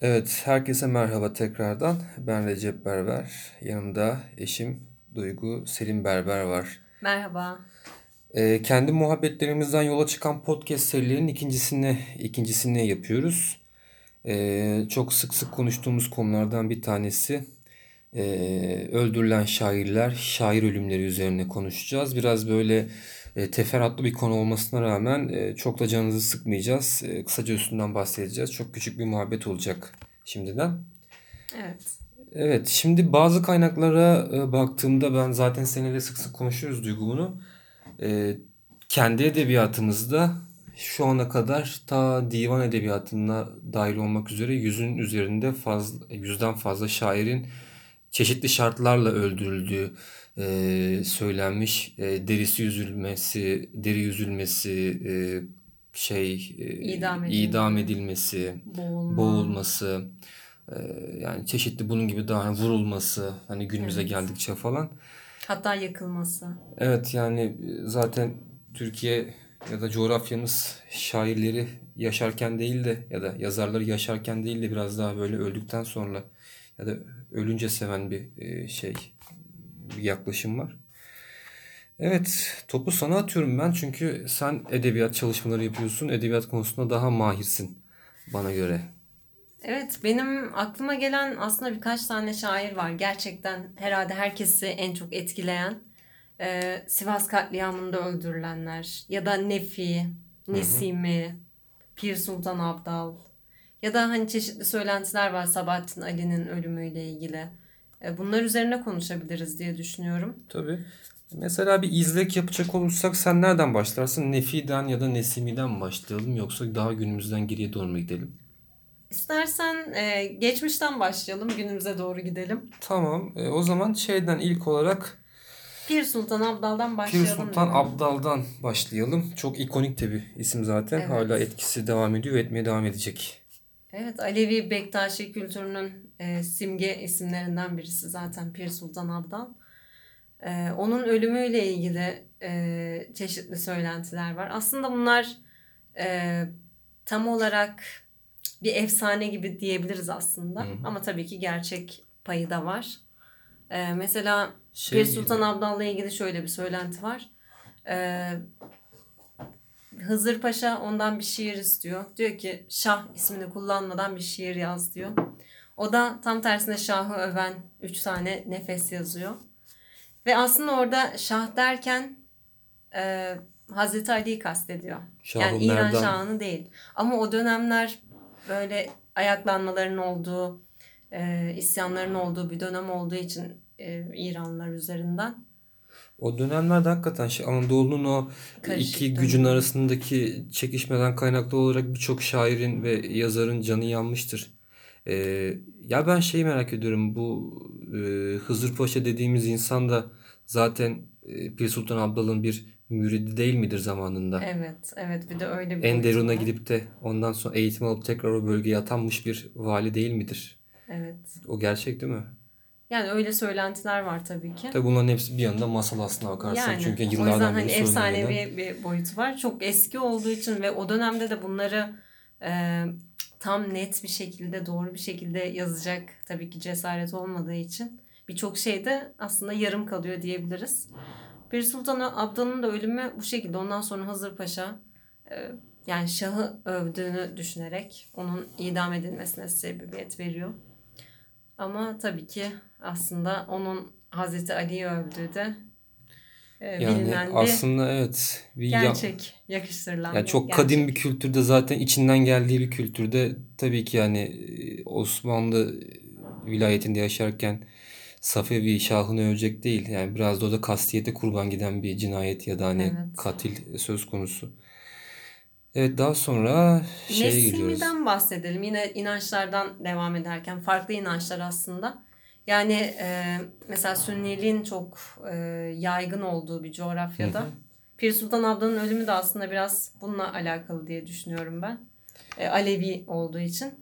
Evet, herkese merhaba tekrardan. Ben Recep Berber. Yanımda eşim Duygu Selim Berber var. Merhaba. Ee, kendi muhabbetlerimizden yola çıkan podcast serilerinin ikincisini ikincisini yapıyoruz. Ee, çok sık sık konuştuğumuz konulardan bir tanesi ee, öldürülen şairler, şair ölümleri üzerine konuşacağız. Biraz böyle e, teferruatlı bir konu olmasına rağmen e, çok da canınızı sıkmayacağız. E, kısaca üstünden bahsedeceğiz. Çok küçük bir muhabbet olacak şimdiden. Evet. Evet, şimdi bazı kaynaklara e, baktığımda ben zaten seninle sık sık konuşuyoruz Duygu bunu. E, kendi edebiyatımızda şu ana kadar ta divan edebiyatına dahil olmak üzere yüzün üzerinde fazla, yüzden fazla şairin çeşitli şartlarla öldürüldüğü e, söylenmiş. E, derisi yüzülmesi, deri yüzülmesi, e, şey e, İdam idam edilme, edilmesi, boğulma. boğulması, e, yani çeşitli bunun gibi daha vurulması hani günümüze Evet. geldikçe falan. Hatta yakılması. Evet yani zaten Türkiye ya da coğrafyamız şairleri yaşarken değil de ya da yazarları yaşarken değil de biraz daha böyle öldükten sonra ya da ölünce seven bir şey bir yaklaşım var. Evet, topu sana atıyorum ben çünkü sen edebiyat çalışmaları yapıyorsun. Edebiyat konusunda daha mahirsin bana göre. Evet, benim aklıma gelen aslında birkaç tane şair var. Gerçekten herhalde herkesi en çok etkileyen. Ee, Sivas katliamında öldürülenler ya da Nefi, Nesimi, Pir Sultan Abdal ya da hani çeşitli söylentiler var Sabahattin Ali'nin ölümüyle ilgili. Ee, bunlar üzerine konuşabiliriz diye düşünüyorum. Tabii. Mesela bir izlek yapacak olursak sen nereden başlarsın? Nefi'den ya da Nesimi'den mi başlayalım yoksa daha günümüzden geriye doğru mu gidelim? İstersen e, geçmişten başlayalım, günümüze doğru gidelim. Tamam. e, o zaman şeyden ilk olarak Pir Sultan Abdal'dan Pir başlayalım Sultan dedim. Abdal'dan başlayalım. Çok ikonik bir isim zaten. Evet. Hala etkisi devam ediyor ve etmeye devam edecek. Evet, Alevi Bektaşi kültürünün e, simge isimlerinden birisi zaten Pir Sultan Abdal. E, onun ölümüyle ilgili e, çeşitli söylentiler var. Aslında bunlar e, tam olarak bir efsane gibi diyebiliriz aslında. Hı hı. Ama tabii ki gerçek payı da var. E, mesela Şey Pir Sultan Abdal'la ilgili şöyle bir söylenti var. E, Hızır Paşa ondan bir şiir istiyor. Diyor ki Şah ismini kullanmadan bir şiir yaz diyor. O da tam tersine Şah'ı öven üç tane nefes yazıyor. Ve aslında orada Şah derken e, Hazreti Ali'yi kastediyor. Şah-ı yani İran Merdan. Şah'ını değil. Ama o dönemler böyle ayaklanmaların olduğu, e, isyanların olduğu bir dönem olduğu için e, İranlılar üzerinden. O dönemlerde hakikaten şey Anadolu'nun o Karışık iki gücün arasındaki çekişmeden kaynaklı olarak birçok şairin ve yazarın canı yanmıştır. Ee, ya ben şeyi merak ediyorum bu e, Hızır Paşa dediğimiz insan da zaten e, Pir Sultan Abdal'ın bir müridi değil midir zamanında? Evet, evet bir de öyle bir Enderun'a gidip de ondan sonra eğitim alıp tekrar o bölgeye atanmış bir vali değil midir? Evet. O gerçek değil mi? Yani öyle söylentiler var tabii ki. Tabii bunların hepsi bir yandan masal aslına bakarsan. Yani Çünkü o yüzden yıllardan hani efsanevi bir boyutu var. Çok eski olduğu için ve o dönemde de bunları e, tam net bir şekilde, doğru bir şekilde yazacak tabii ki cesaret olmadığı için birçok şey de aslında yarım kalıyor diyebiliriz. Bir Sultan Abdal'ın da ölümü bu şekilde. Ondan sonra Hızır Paşa e, yani Şah'ı övdüğünü düşünerek onun idam edilmesine sebebiyet veriyor. Ama tabii ki aslında onun Hazreti Ali'yi övdüğü de Yani bilinen bir aslında evet bir ya- gerçek, yakıştırılan yani çok gerçek. kadim bir kültürde zaten içinden geldiği bir kültürde tabii ki yani e, Osmanlı vilayetinde yaşarken Safevi Şah'ını övecek değil. Yani biraz da o da kastiyete kurban giden bir cinayet ya da hani Evet. katil söz konusu. Evet daha sonra şeye gidiyoruz. Nesimi'den bahsedelim. Yine inançlardan devam ederken farklı inançlar aslında. Yani e, mesela Sünniliğin çok e, yaygın olduğu bir coğrafyada. Hı hı. Pir Sultan Abdal'ın ölümü de aslında biraz bununla alakalı diye düşünüyorum ben. E, Alevi olduğu için.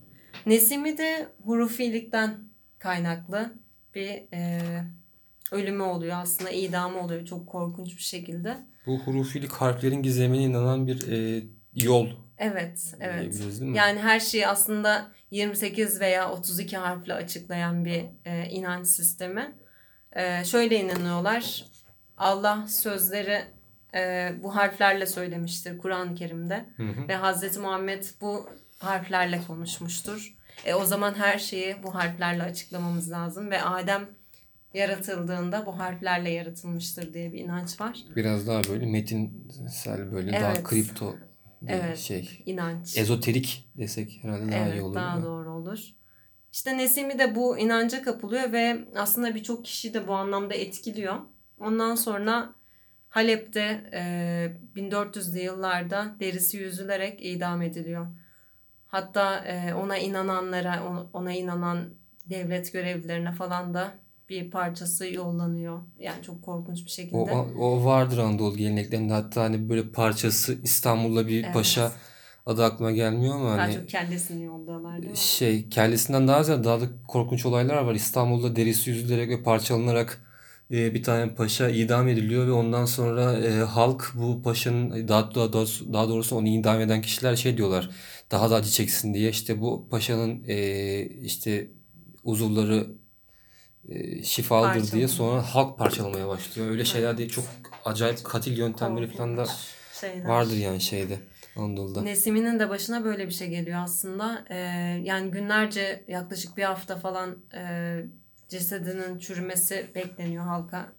Nesimi de hurufilikten kaynaklı bir e, ölümü oluyor aslında. idamı oluyor çok korkunç bir şekilde. Bu hurufilik harflerin gizemine inanan bir e, yol Evet, evet. Yani her şeyi aslında 28 veya 32 harfle açıklayan bir e, inanç sistemi. E, şöyle inanıyorlar. Allah sözleri e, bu harflerle söylemiştir Kur'an-ı Kerim'de. Hı hı. Ve Hazreti Muhammed bu harflerle konuşmuştur. E, o zaman her şeyi bu harflerle açıklamamız lazım. Ve Adem yaratıldığında bu harflerle yaratılmıştır diye bir inanç var. Biraz daha böyle metinsel böyle daha Evet. kripto bir Evet. şey. İnanç. Ezoterik desek herhalde daha evet, iyi olur. daha doğru olur. İşte Nesimi de bu inanca kapılıyor ve aslında birçok kişiyi de bu anlamda etkiliyor. Ondan sonra Halep'te e, 1400'lü yıllarda derisi yüzülerek idam ediliyor. Hatta e, ona inananlara, ona inanan devlet görevlilerine falan da bir parçası yollanıyor. Yani çok korkunç bir şekilde. O, o vardır Anadolu geleneklerinde hatta hani böyle parçası İstanbul'da bir Evet. paşa adı aklıma gelmiyor ama Daha hani çok kellesini yolluyorlar değil mi? şey kellesinden daha ziyade daha da korkunç olaylar var. İstanbul'da derisi yüzülerek ve parçalanarak e, bir tane paşa idam ediliyor ve ondan sonra e, halk bu paşanın daha, daha, doğrusu, daha doğrusu onu idam eden kişiler şey diyorlar daha da acı çeksin diye işte bu paşanın e, işte uzuvları e, şifalıdır diye sonra halk parçalamaya başlıyor. Öyle şeyler değil çok acayip katil yöntemleri falan da şeyler. vardır yani şeyde Anadolu'da. Nesimi'nin de başına böyle bir şey geliyor aslında. Ee, yani günlerce yaklaşık bir hafta falan e, cesedinin çürümesi bekleniyor halka.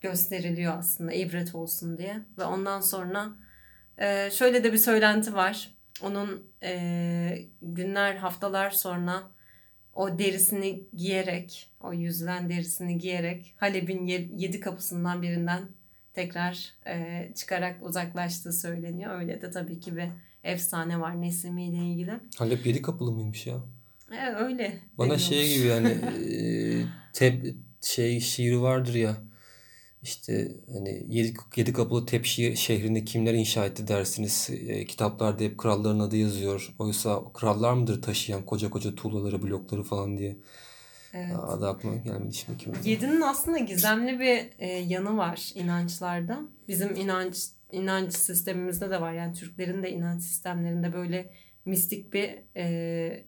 Gösteriliyor aslında ibret olsun diye. Ve ondan sonra e, şöyle de bir söylenti var. Onun e, günler haftalar sonra o derisini giyerek, o yüzülen derisini giyerek Halep'in ye- yedi kapısından birinden tekrar e, çıkarak uzaklaştığı söyleniyor. Öyle de tabii ki bir efsane var Nesimi ile ilgili. Halep yedi kapılı mıymış ya? E, öyle. Bana şey gibi yani e, tep şey şiiri vardır ya işte hani yedi, yedi kapılı tep şi- şehrini kimler inşa etti dersiniz. E, kitaplarda hep kralların adı yazıyor. Oysa krallar mıdır taşıyan koca koca tuğlaları blokları falan diye. Evet. Adı aklıma gelmedi şimdi kim. Yedinin aslında gizemli bir e, yanı var inançlarda. Bizim inanç inanç sistemimizde de var. Yani Türklerin de inanç sistemlerinde böyle mistik bir e,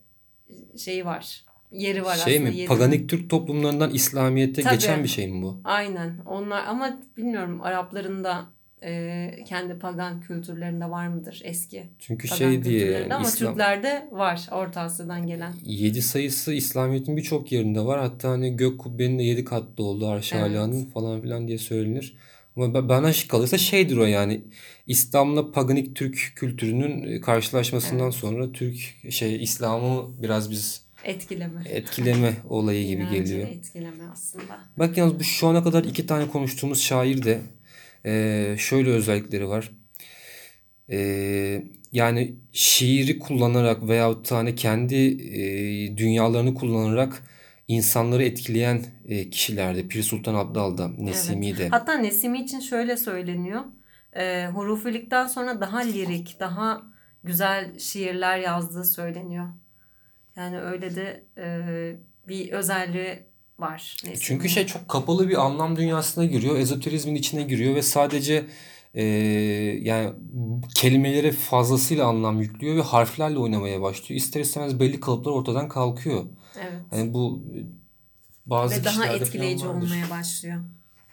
şeyi var. Yeri var Şey aslında. mi? yedinin. Paganik Türk toplumlarından İslamiyet'e Tabii. geçen bir şey mi bu? Aynen. Onlar ama bilmiyorum Arapların da e, kendi pagan kültürlerinde var mıdır eski Çünkü pagan şey diye ama İslam Türklerde var Orta Asya'dan gelen. 7 sayısı İslamiyet'in birçok yerinde var. Hatta hani gök kubbenin de 7 katlı olduğu Arş-ı Evet. Falan filan diye söylenir. Ama ba- bana şık kalırsa şeydir o yani İslam'la paganik Türk kültürünün karşılaşmasından Evet. sonra Türk şey İslam'ı biraz biz Etkileme. etkileme olayı gibi İnancı geliyor. etkileme aslında. Bak yalnız bu şu ana kadar iki tane konuştuğumuz şair de eee, şöyle özellikleri var. Eee, yani şiiri kullanarak veyahut da hani kendi eee, dünyalarını kullanarak insanları etkileyen eee, kişilerdi. Pir Sultan Abdal da, Nesimi de. Hatta Nesimi için şöyle söyleniyor. E, hurufilikten sonra daha lirik, daha güzel şiirler yazdığı söyleniyor. Yani öyle de e, bir özelliği var Nesimi'nin. Çünkü şey çok kapalı bir anlam dünyasına giriyor. Ezoterizmin içine giriyor ve sadece eee, yani kelimelere fazlasıyla anlam yüklüyor ve harflerle oynamaya başlıyor. İster istemez belli kalıplar ortadan kalkıyor. Evet. Yani bu e, bazı Ve daha etkileyici olmaya başlıyor.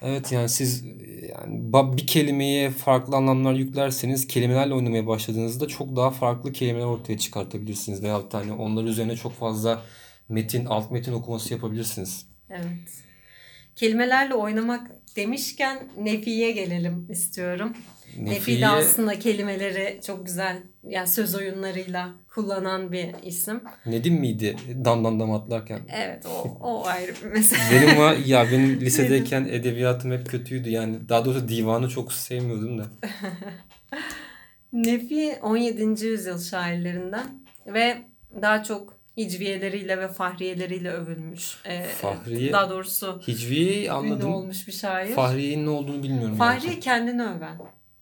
Evet yani siz yani bir kelimeye farklı anlamlar yüklerseniz kelimelerle oynamaya başladığınızda çok daha farklı kelimeler ortaya çıkartabilirsiniz. Veyahut hani onlar üzerine çok fazla metin, alt metin okuması yapabilirsiniz. Evet. Kelimelerle oynamak demişken Nefi'ye gelelim istiyorum. Nefi de aslında kelimeleri çok güzel yani söz oyunlarıyla kullanan bir isim. Nedim miydi damdan dam atlarken? Evet o, o ayrı bir mesele. Benim var ya benim lisedeyken edebiyatım hep kötüydü yani daha doğrusu divanı çok sevmiyordum da. Nefi 17. yüzyıl şairlerinden ve daha çok hicviyeleriyle ve fahriyeleriyle övülmüş. Ee, Fahriye- Daha doğrusu Hicviye'yi ünlü anladım. olmuş bir şair. Fahriye'nin ne olduğunu bilmiyorum. Fahriye kendini öven.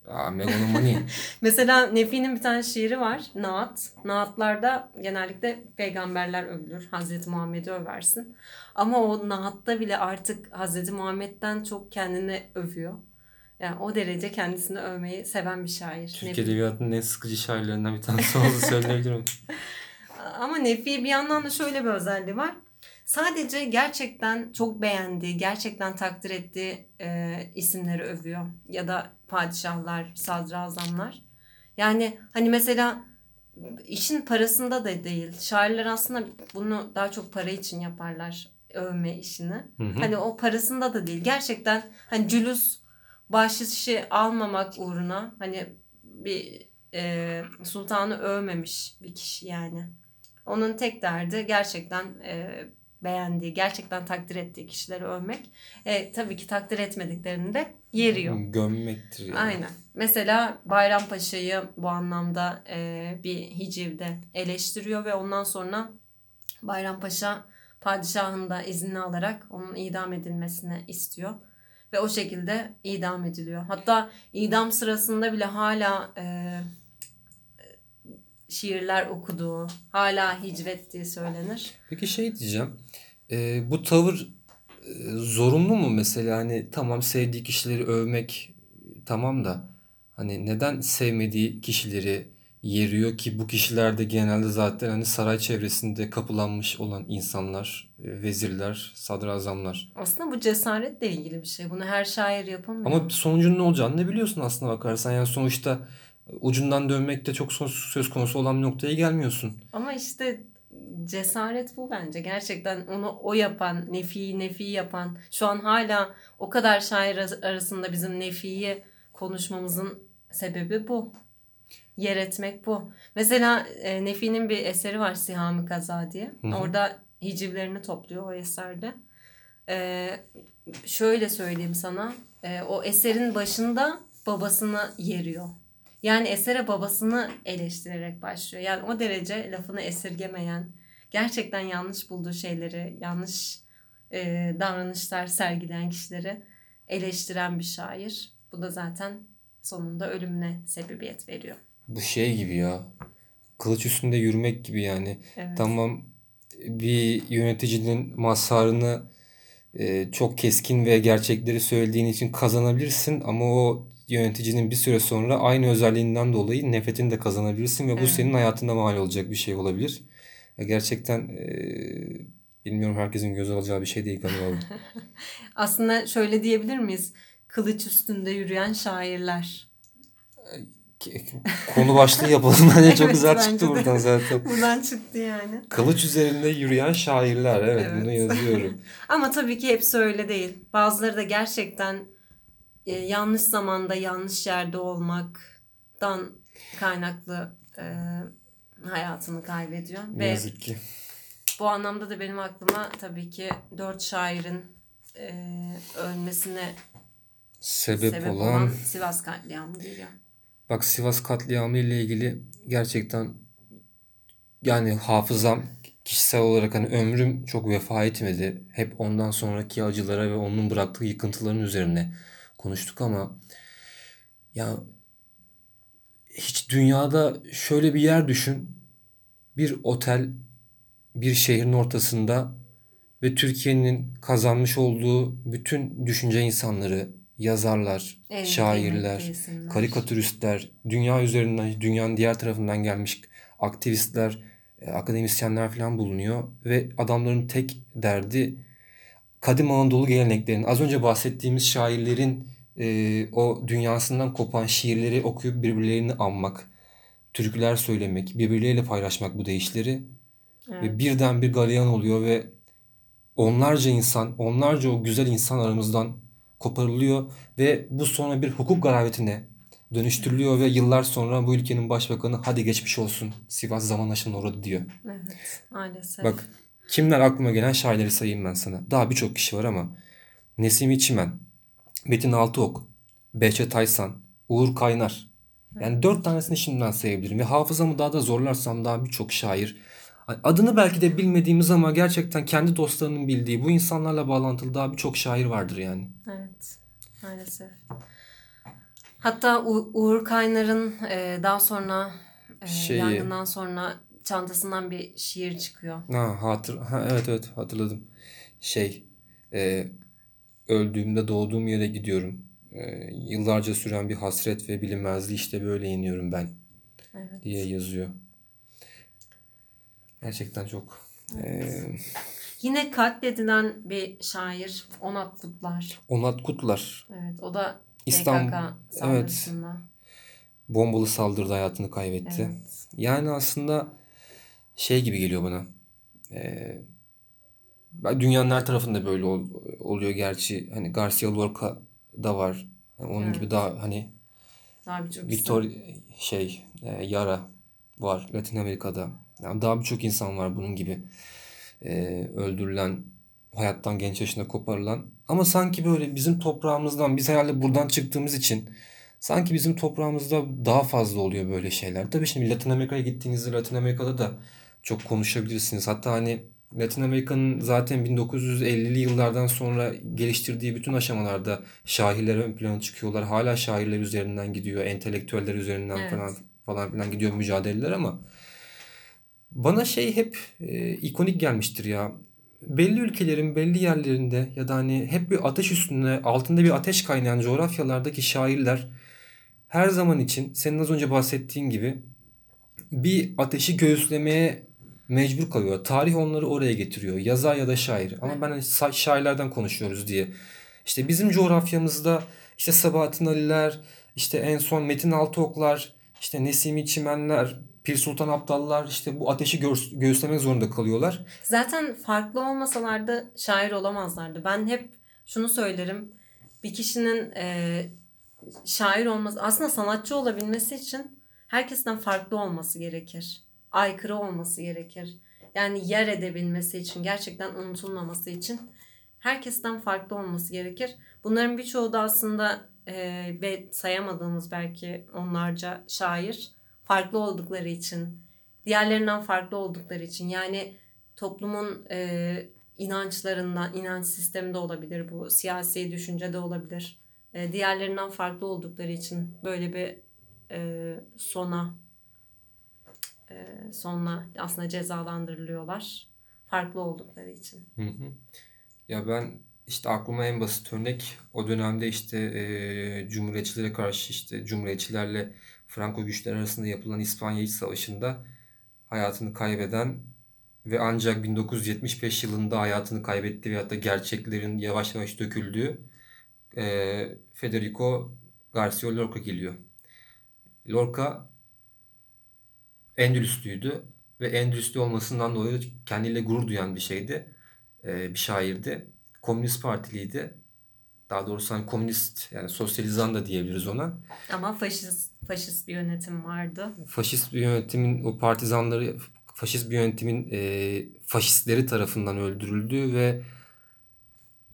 Aa, megalomani. Mesela Nefi'nin bir tane şiiri var. Naat. Naatlarda genellikle peygamberler övülür. Hazreti Muhammed'i översin. Ama o naatta bile artık Hazreti Muhammed'den çok kendini övüyor. Yani o derece kendisini övmeyi seven bir şair. Türk Nefi. Edebiyatı'nın en sıkıcı şairlerinden bir tanesi olduğunu söyleyebilirim. Ama Nefi bir yandan da şöyle bir özelliği var. Sadece gerçekten çok beğendiği, gerçekten takdir ettiği e, isimleri övüyor. Ya da padişahlar, sadrazamlar. Yani hani mesela işin parasında da değil. Şairler aslında bunu daha çok para için yaparlar. Övme işini. Hı hı. Hani o parasında da değil. Gerçekten hani cülus bahşişi almamak uğruna hani bir e, sultanı övmemiş bir kişi yani. Onun tek derdi gerçekten e, beğendiği, gerçekten takdir ettiği kişileri övmek. E, tabii ki takdir etmediklerini de yeriyor. Gömmektir yani. Aynen. Mesela Bayrampaşa'yı bu anlamda e, bir hicivde eleştiriyor ve ondan sonra Bayrampaşa padişahın da izni alarak onun idam edilmesini istiyor. Ve o şekilde idam ediliyor. Hatta idam sırasında bile hala e, şiirler okuduğu, hala hicvettiği söylenir. Peki şey diyeceğim. Ee, bu tavır e, zorunlu mu mesela hani tamam sevdiği kişileri övmek tamam da hani neden sevmediği kişileri yeriyor ki bu kişiler de genelde zaten hani saray çevresinde kapılanmış olan insanlar, e, vezirler, sadrazamlar. Aslında bu cesaretle ilgili bir şey. Bunu her şair yapamıyor. Ama sonucun ne olacağını ne biliyorsun aslına bakarsan. Yani sonuçta ucundan dönmek de çok söz konusu olan bir noktaya gelmiyorsun. Ama işte cesaret bu bence. Gerçekten onu o yapan, Nefi'yi Nefi yapan, şu an hala o kadar şair ar- arasında bizim Nefi'yi konuşmamızın sebebi bu. Yer etmek bu. Mesela e, Nefi'nin bir eseri var Sihami Kaza diye. Hı hı. Orada hicivlerini topluyor o eserde. E, şöyle söyleyeyim sana. E, o eserin başında babasını yeriyor. Yani esere babasını eleştirerek başlıyor. Yani o derece lafını esirgemeyen, gerçekten yanlış bulduğu şeyleri, yanlış e, davranışlar sergileyen kişileri eleştiren bir şair. Bu da zaten sonunda ölümüne sebebiyet veriyor. Bu şey gibi ya. Kılıç üstünde yürümek gibi yani. Evet. Tamam bir yöneticinin mazharını e, çok keskin ve gerçekleri söylediğin için kazanabilirsin ama o yöneticinin bir süre sonra aynı özelliğinden dolayı nefretini de kazanabilirsin ve bu Evet. senin hayatında mal olacak bir şey olabilir. Ya gerçekten e, bilmiyorum herkesin göz alacağı bir şey değil galiba. Aslında şöyle diyebilir miyiz? Kılıç üstünde yürüyen şairler. Konu başlığı yapalım. Çok Evet, güzel bence çıktı buradan zaten. Buradan çıktı yani. Kılıç üzerinde yürüyen şairler. Evet, Evet. bunu yazıyorum. Ama tabii ki hepsi öyle değil. Bazıları da gerçekten e, yanlış zamanda yanlış yerde olmaktan kaynaklı e, hayatını kaybediyor. Ne Ve yazık ki. bu anlamda da benim aklıma tabii ki dört şairin e, ölmesine Sebep, sebep olan olan Sivas katliamı geliyor. Bak Sivas katliamı ile ilgili gerçekten yani hafızam kişisel olarak hani ömrüm çok vefa etmedi. Hep ondan sonraki acılara ve onun bıraktığı yıkıntıların üzerine konuştuk ama ya hiç dünyada şöyle bir yer düşün. Bir otel bir şehrin ortasında ve Türkiye'nin kazanmış olduğu bütün düşünce insanları, yazarlar, En şairler, karikatüristler, dünya üzerinden, dünyanın diğer tarafından gelmiş aktivistler, e, akademisyenler falan bulunuyor ve adamların tek derdi kadim Anadolu geleneklerinin, az önce bahsettiğimiz şairlerin e, o dünyasından kopan şiirleri okuyup birbirlerini anmak, türküler söylemek, birbirleriyle paylaşmak bu deyişleri Evet. ve birden bir galeyan oluyor ve onlarca insan, onlarca o güzel insan aramızdan koparılıyor ve bu sonra bir hukuk garabetine dönüştürülüyor ve yıllar sonra bu ülkenin başbakanı hadi geçmiş olsun Sivas zaman aşımına uğradı diyor. Evet, maalesef. Bak kimler aklıma gelen şairleri sayayım ben sana. Daha birçok kişi var ama Nesim İçimen, Metin Altıok, Behçet Aysan, Uğur Kaynar. Yani dört tanesini şimdiden sayabilirim. Ve hafızamı daha da zorlarsam daha birçok şair. Adını belki de bilmediğimiz ama gerçekten kendi dostlarının bildiği bu insanlarla bağlantılı daha birçok şair vardır yani. Evet, maalesef. Hatta U- Uğur Kaynar'ın e, daha sonra e, Şeyi- yangından sonra çantasından bir şiir çıkıyor. Ha, hatır, ha, evet evet hatırladım. Şey, e, öldüğümde doğduğum yere gidiyorum. E, yıllarca süren bir hasret ve bilinmezliği işte böyle yeniyorum ben Evet. diye yazıyor. Gerçekten çok. E, Yine katledilen bir şair Onat Kutlar. Onat Kutlar. Evet o da İstanbul- PKK saldırısında. Bombalı saldırıda hayatını kaybetti. Evet. Yani aslında şey gibi geliyor bana. Ee, dünyanın her tarafında böyle ol- oluyor gerçi. Hani Garcia Lorca da var. Yani onun Evet. gibi daha hani Daha birçok Victor isim. şey e, Yara var Latin Amerika'da. Yani daha birçok insan var bunun gibi. Ee, öldürülen, hayattan genç yaşında koparılan. Ama sanki böyle bizim toprağımızdan, biz herhalde buradan çıktığımız için sanki bizim toprağımızda daha fazla oluyor böyle şeyler. Tabii şimdi Latin Amerika'ya gittiğinizde Latin Amerika'da da çok konuşabilirsiniz. Hatta hani Latin Amerika'nın zaten 1950'li yıllardan sonra geliştirdiği bütün aşamalarda şairler ön plana çıkıyorlar. Hala şairler üzerinden gidiyor, entelektüeller üzerinden Evet. falan falan filan gidiyor mücadeleler ama bana şey hep e, ikonik gelmiştir ya. Belli ülkelerin belli yerlerinde ya da hani hep bir ateş üstünde altında bir ateş kaynayan coğrafyalardaki şairler her zaman için senin az önce bahsettiğin gibi bir ateşi göğüslemeye mecbur kalıyor. Tarih onları oraya getiriyor. Yazar ya da şair. Ama ben hani şairlerden konuşuyoruz diye. İşte bizim coğrafyamızda işte Sabahattin Ali'ler, işte en son Metin Altıoklar, işte Nesimi Çimenler, Pir Sultan Abdallar işte bu ateşi göğüs- göğüslemek zorunda kalıyorlar. Zaten farklı olmasalardı şair olamazlardı. Ben hep şunu söylerim. Bir kişinin e, şair olması, aslında sanatçı olabilmesi için herkesten farklı olması gerekir. Aykırı olması gerekir. Yani yer edebilmesi için, gerçekten unutulmaması için herkesten farklı olması gerekir. Bunların birçoğu da aslında e, ve sayamadığımız belki onlarca şair farklı oldukları için, diğerlerinden farklı oldukları için yani toplumun e, inançlarından, inanç sistemi de olabilir bu, siyasi düşünce de olabilir. E, diğerlerinden farklı oldukları için böyle bir e, sona e, sonla aslında cezalandırılıyorlar. Farklı oldukları için. Hı hı. Ya ben işte aklıma en basit örnek o dönemde işte e, Cumhuriyetçilere karşı işte Cumhuriyetçilerle Franco güçler arasında yapılan İspanya İç Savaşı'nda hayatını kaybeden ve ancak 1975 yılında hayatını kaybetti ve hatta gerçeklerin yavaş yavaş döküldüğü e, Federico Garcia Lorca geliyor. Lorca Endülüslüydü ve Endülüslü olmasından dolayı kendiyle gurur duyan bir şeydi. Ee, bir şairdi. Komünist Partiliydi. Daha doğrusu hani komünist yani sosyalizan da diyebiliriz ona. Ama faşist faşist bir yönetim vardı. Faşist bir yönetimin o partizanları faşist bir yönetimin e, faşistleri tarafından öldürüldü ve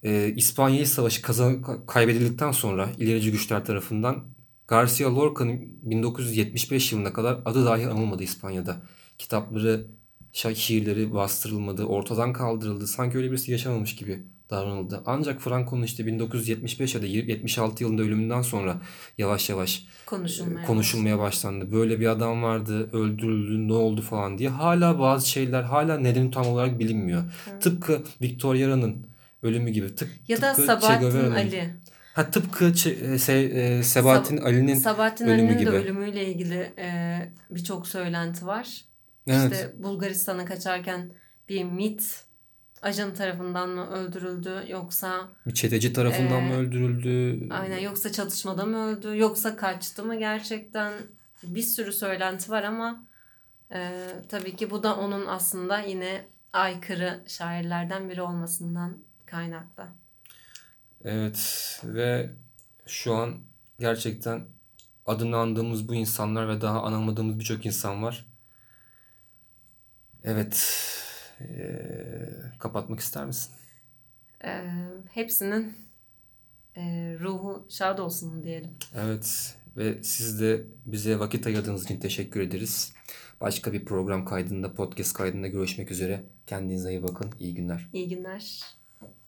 e, İspanya Savaşı kazan, kaybedildikten sonra ilerici güçler tarafından Garcia Lorca'nın 1975 yılına kadar adı dahi anılmadı İspanya'da. Kitapları, şiirleri bastırılmadı, ortadan kaldırıldı. Sanki öyle birisi yaşamamış gibi davranıldı. Ancak Franco'nun işte 1975 ya da 76 yılında ölümünden sonra yavaş yavaş Konuşulmaya. konuşulmaya başlandı. Böyle bir adam vardı, öldürüldü, ne oldu falan diye. Hala bazı şeyler hala nedeni tam olarak bilinmiyor. Tıpkı Victor Yara'nın ölümü gibi. Tıp, Ya da tıpkı Sabahattin Ali. Ha tıpkı e, Se- e, Sebahattin Ali'nin Sabahattin ölümü Ali'nin de gibi. ölümüyle ilgili e, birçok söylenti var. Evet. İşte Bulgaristan'a kaçarken bir MIT ajan tarafından mı öldürüldü yoksa bir çeteci tarafından mı Ee, öldürüldü? aynen yoksa çatışmada mı öldü yoksa kaçtı mı gerçekten bir sürü söylenti var ama e, tabii ki bu da onun aslında yine aykırı şairlerden biri olmasından kaynaklı. Evet ve şu an gerçekten adını andığımız bu insanlar ve daha anamadığımız birçok insan var. Evet. eee, kapatmak ister misin? E, hepsinin e, ruhu şad olsun diyelim. Evet ve siz de bize vakit ayırdığınız için teşekkür ederiz. Başka bir program kaydında, podcast kaydında görüşmek üzere. Kendinize iyi bakın. İyi günler. İyi günler.